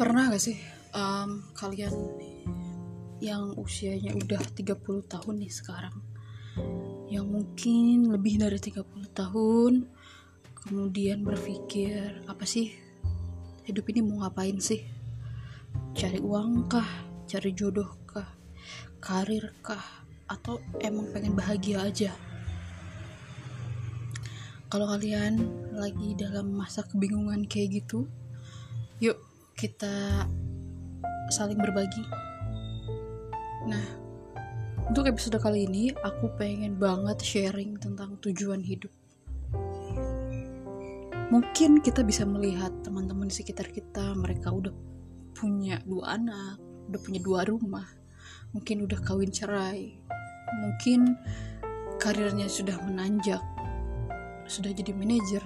Pernah gak sih um, kalian yang usianya udah 30 tahun nih sekarang yang mungkin lebih dari 30 tahun kemudian berpikir apa sih hidup ini mau ngapain sih? Cari uang kah? Cari jodoh kah? Karir kah? Atau emang pengen bahagia aja? Kalau kalian lagi dalam masa kebingungan kayak gitu yuk kita saling berbagi. Nah untuk episode kali ini aku pengen banget sharing tentang tujuan hidup. Mungkin kita bisa melihat teman-teman di sekitar kita mereka udah punya dua anak udah punya dua rumah mungkin udah kawin cerai mungkin karirnya sudah menanjak sudah jadi manajer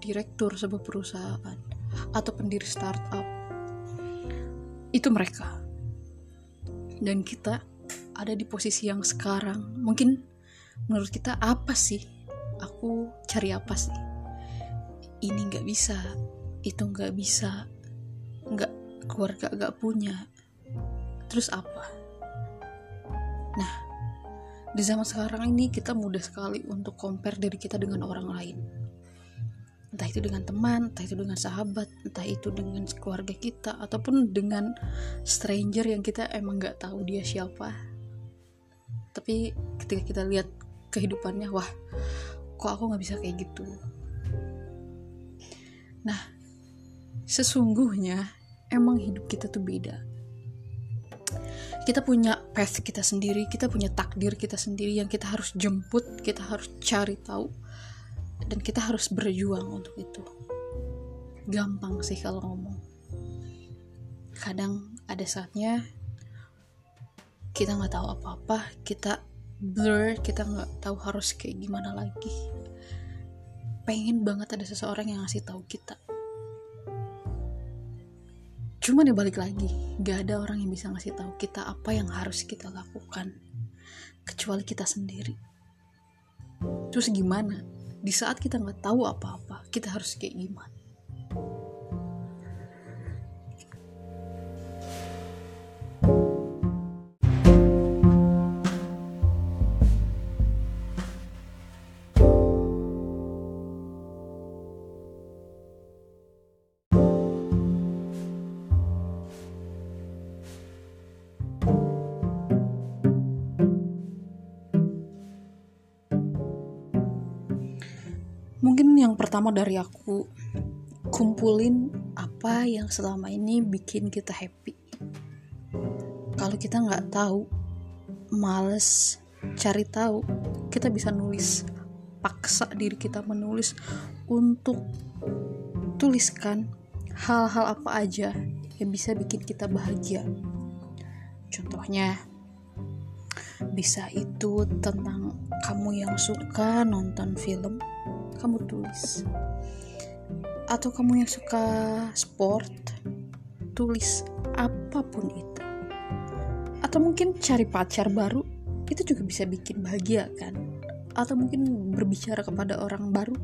direktur sebuah perusahaan atau pendiri startup. Itu mereka. Dan kita ada di posisi yang sekarang. Mungkin menurut kita apa sih? Aku cari apa sih? Ini nggak bisa itu nggak bisa nggak keluarga nggak punya. Terus apa? Nah di zaman sekarang ini kita mudah sekali untuk compare diri kita dengan orang lain entah itu dengan teman, entah itu dengan sahabat, entah itu dengan keluarga kita, ataupun dengan stranger yang kita emang nggak tahu dia siapa. Tapi ketika kita lihat kehidupannya, wah, kok aku nggak bisa kayak gitu. Nah, sesungguhnya emang hidup kita tuh beda. Kita punya path kita sendiri, kita punya takdir kita sendiri yang kita harus jemput, kita harus cari tahu dan kita harus berjuang untuk itu. Gampang sih kalau ngomong. Kadang ada saatnya kita nggak tahu apa-apa kita blur kita nggak tahu harus kayak gimana lagi. Pengen banget ada seseorang yang ngasih tahu kita. Cuman ya balik lagi gak ada orang yang bisa ngasih tahu kita apa yang harus kita lakukan. Kecuali kita sendiri. Terus gimana di saat kita nggak tahu apa-apa kita harus kayak gimana pertama dari aku kumpulin apa yang selama ini bikin kita happy. Kalau kita nggak tahu males cari tahu kita bisa nulis paksa diri kita menulis untuk tuliskan hal-hal apa aja yang bisa bikin kita bahagia. Contohnya bisa itu tentang kamu yang suka nonton film kamu tulis. Atau kamu yang suka sport tulis apa pun itu. Atau mungkin cari pacar baru itu juga bisa bikin bahagia kan? Atau mungkin berbicara kepada orang baru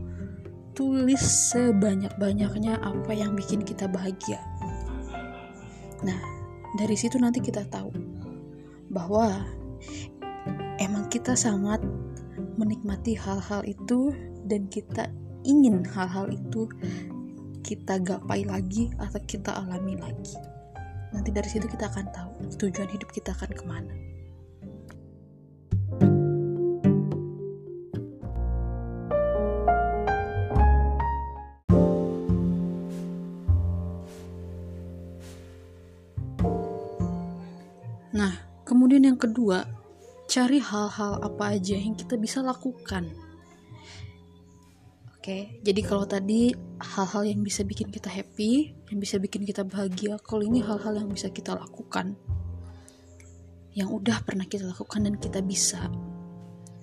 tulis sebanyak-banyaknya apa yang bikin kita bahagia. Nah dari situ nanti kita tahu bahwa emang kita sangat menikmati hal-hal itu dan kita ingin hal-hal itu kita gapai lagi atau kita alami lagi. Nanti dari situ kita akan tahu tujuan hidup kita akan ke mana. Nah, kemudian yang kedua, cari hal-hal apa aja yang kita bisa lakukan Oke, jadi kalau tadi hal-hal yang bisa bikin kita happy, yang bisa bikin kita bahagia, kalau ini hal-hal yang bisa kita lakukan, yang udah pernah kita lakukan dan kita bisa,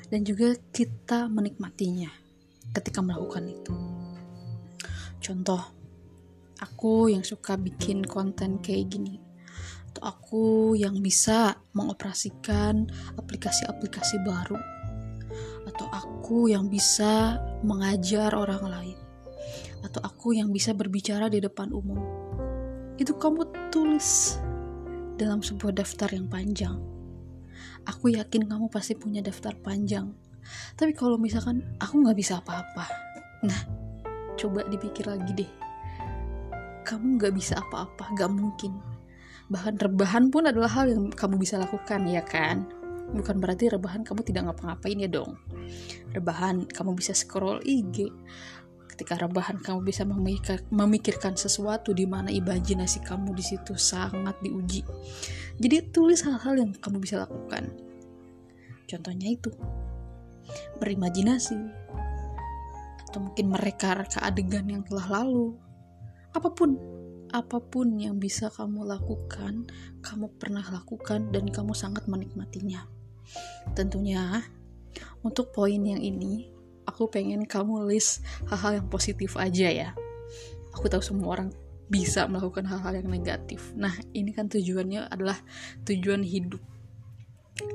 dan juga kita menikmatinya ketika melakukan itu. Contoh, aku yang suka bikin konten kayak gini, atau aku yang bisa mengoperasikan aplikasi-aplikasi baru atau aku yang bisa mengajar orang lain atau aku yang bisa berbicara di depan umum itu kamu tulis dalam sebuah daftar yang panjang. Aku yakin kamu pasti punya daftar panjang. Tapi kalau misalkan aku nggak bisa apa-apa, nah coba dipikir lagi deh. Kamu nggak bisa apa-apa, gak mungkin. Bahkan rebahan pun adalah hal yang kamu bisa lakukan, ya kan? Bukan berarti rebahan kamu tidak ngapa-ngapain ya dong. Rebahan kamu bisa scroll IG. Ketika rebahan kamu bisa memikir, memikirkan sesuatu di mana imajinasi kamu di situ sangat diuji. Jadi tulis hal-hal yang kamu bisa lakukan. Contohnya itu berimajinasi atau mungkin mereka-reka adegan yang telah lalu. Apa pun apa pun yang bisa kamu lakukan, kamu pernah lakukan dan kamu sangat menikmatinya. Tentunya, untuk poin yang ini, aku pengen kamu list hal-hal yang positif aja ya. Aku tahu semua orang bisa melakukan hal-hal yang negatif. Nah, ini kan tujuannya adalah tujuan hidup.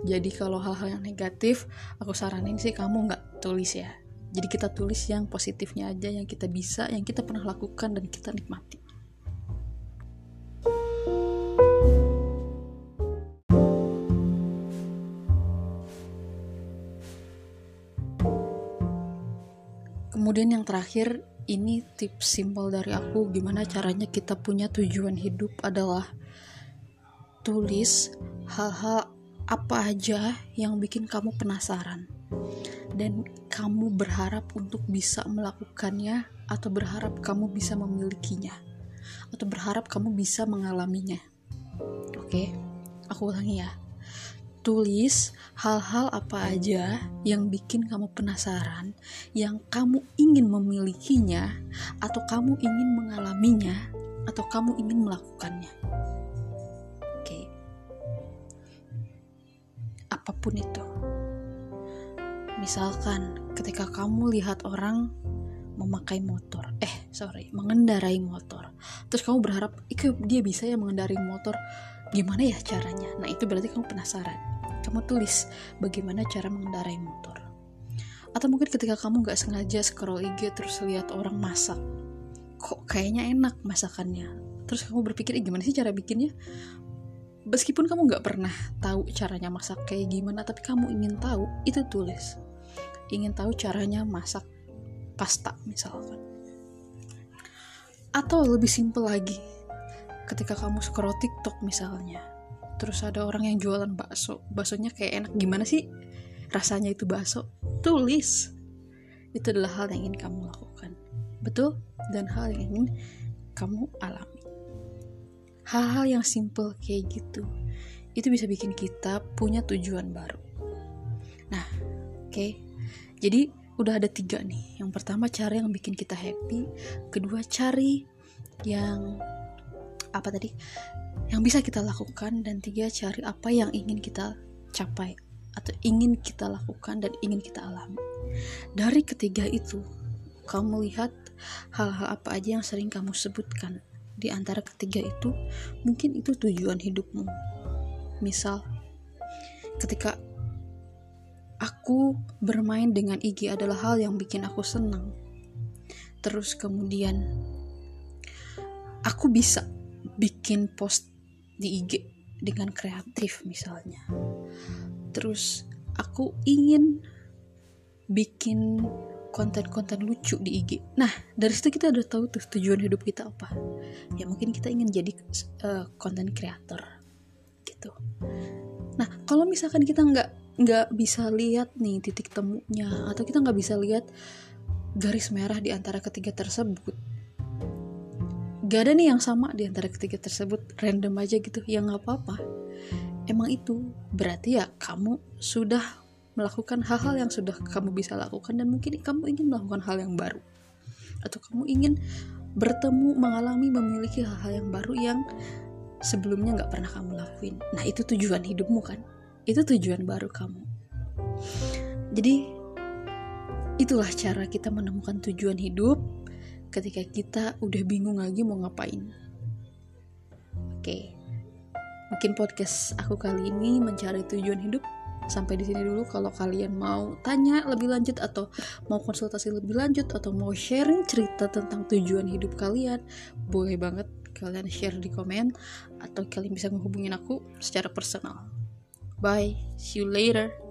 Jadi kalau hal-hal yang negatif, aku saranin sih kamu nggak tulis ya. Jadi kita tulis yang positifnya aja, yang kita bisa, yang kita pernah lakukan dan kita nikmati. Kemudian yang terakhir, ini tips simpel dari aku gimana caranya kita punya tujuan hidup adalah tulis hal-hal apa aja yang bikin kamu penasaran dan kamu berharap untuk bisa melakukannya atau berharap kamu bisa memilikinya atau berharap kamu bisa mengalaminya. Oke, aku ulangi ya tulis hal-hal apa aja yang bikin kamu penasaran, yang kamu ingin memilikinya, atau kamu ingin mengalaminya, atau kamu ingin melakukannya. Oke, apa pun itu, misalkan ketika kamu lihat orang memakai motor, eh sorry, mengendarai motor, terus kamu berharap, dia bisa ya mengendarai motor, gimana ya caranya? Nah itu berarti kamu penasaran kamu tulis bagaimana cara mengendarai motor. Atau mungkin ketika kamu gak sengaja scroll IG terus lihat orang masak, kok kayaknya enak masakannya. Terus kamu berpikir, eh, gimana sih cara bikinnya? Meskipun kamu gak pernah tahu caranya masak kayak gimana, tapi kamu ingin tahu, itu tulis. Ingin tahu caranya masak pasta misalkan. Atau lebih simpel lagi, ketika kamu scroll TikTok misalnya, terus ada orang yang jualan bakso. Baksonya kayak enak. Gimana sih rasanya itu bakso? Tulis. Itu adalah hal yang ingin kamu lakukan. Betul? Dan hal yang ingin kamu alami. Hal-hal yang simple kayak gitu itu bisa bikin kita punya tujuan baru. Nah oke. Okay. jadi udah ada tiga nih. Yang pertama cari yang bikin kita happy. Kedua cari yang apa tadi yang bisa kita lakukan dan tiga cari apa yang ingin kita capai atau ingin kita lakukan dan ingin kita alami. Dari ketiga itu kamu lihat hal-hal apa aja yang sering kamu sebutkan. Di antara ketiga itu mungkin itu tujuan hidupmu. Misal ketika aku bermain dengan IG adalah hal yang bikin aku senang. Terus kemudian aku bisa bikin post di IG dengan kreatif misalnya terus aku ingin bikin konten-konten lucu di IG. Nah, dari situ kita udah tahu tuh tujuan hidup kita apa. Ya mungkin kita ingin jadi konten uh, creator gitu. Nah, kalau misalkan kita nggak nggak bisa lihat nih titik temunya atau kita nggak bisa lihat garis merah di antara ketiga tersebut, gak ada nih yang sama di antara ketiga tersebut. Random aja gitu. Ya nggak apa-apa. Emang itu berarti ya kamu sudah melakukan hal-hal yang sudah kamu bisa lakukan dan mungkin kamu ingin melakukan hal yang baru. Atau kamu ingin bertemu mengalami memiliki hal-hal yang baru yang sebelumnya nggak pernah kamu lakuin. Nah itu tujuan hidupmu kan? Itu tujuan baru kamu. Jadi itulah cara kita menemukan tujuan hidup ketika kita udah bingung lagi mau ngapain. Oke, mungkin podcast aku kali ini mencari tujuan hidup. Sampai di sini dulu. Kalau kalian mau tanya lebih lanjut atau mau konsultasi lebih lanjut atau mau sharing cerita tentang tujuan hidup kalian boleh banget kalian share di komen atau kalian bisa menghubungin aku secara personal. Bye see you later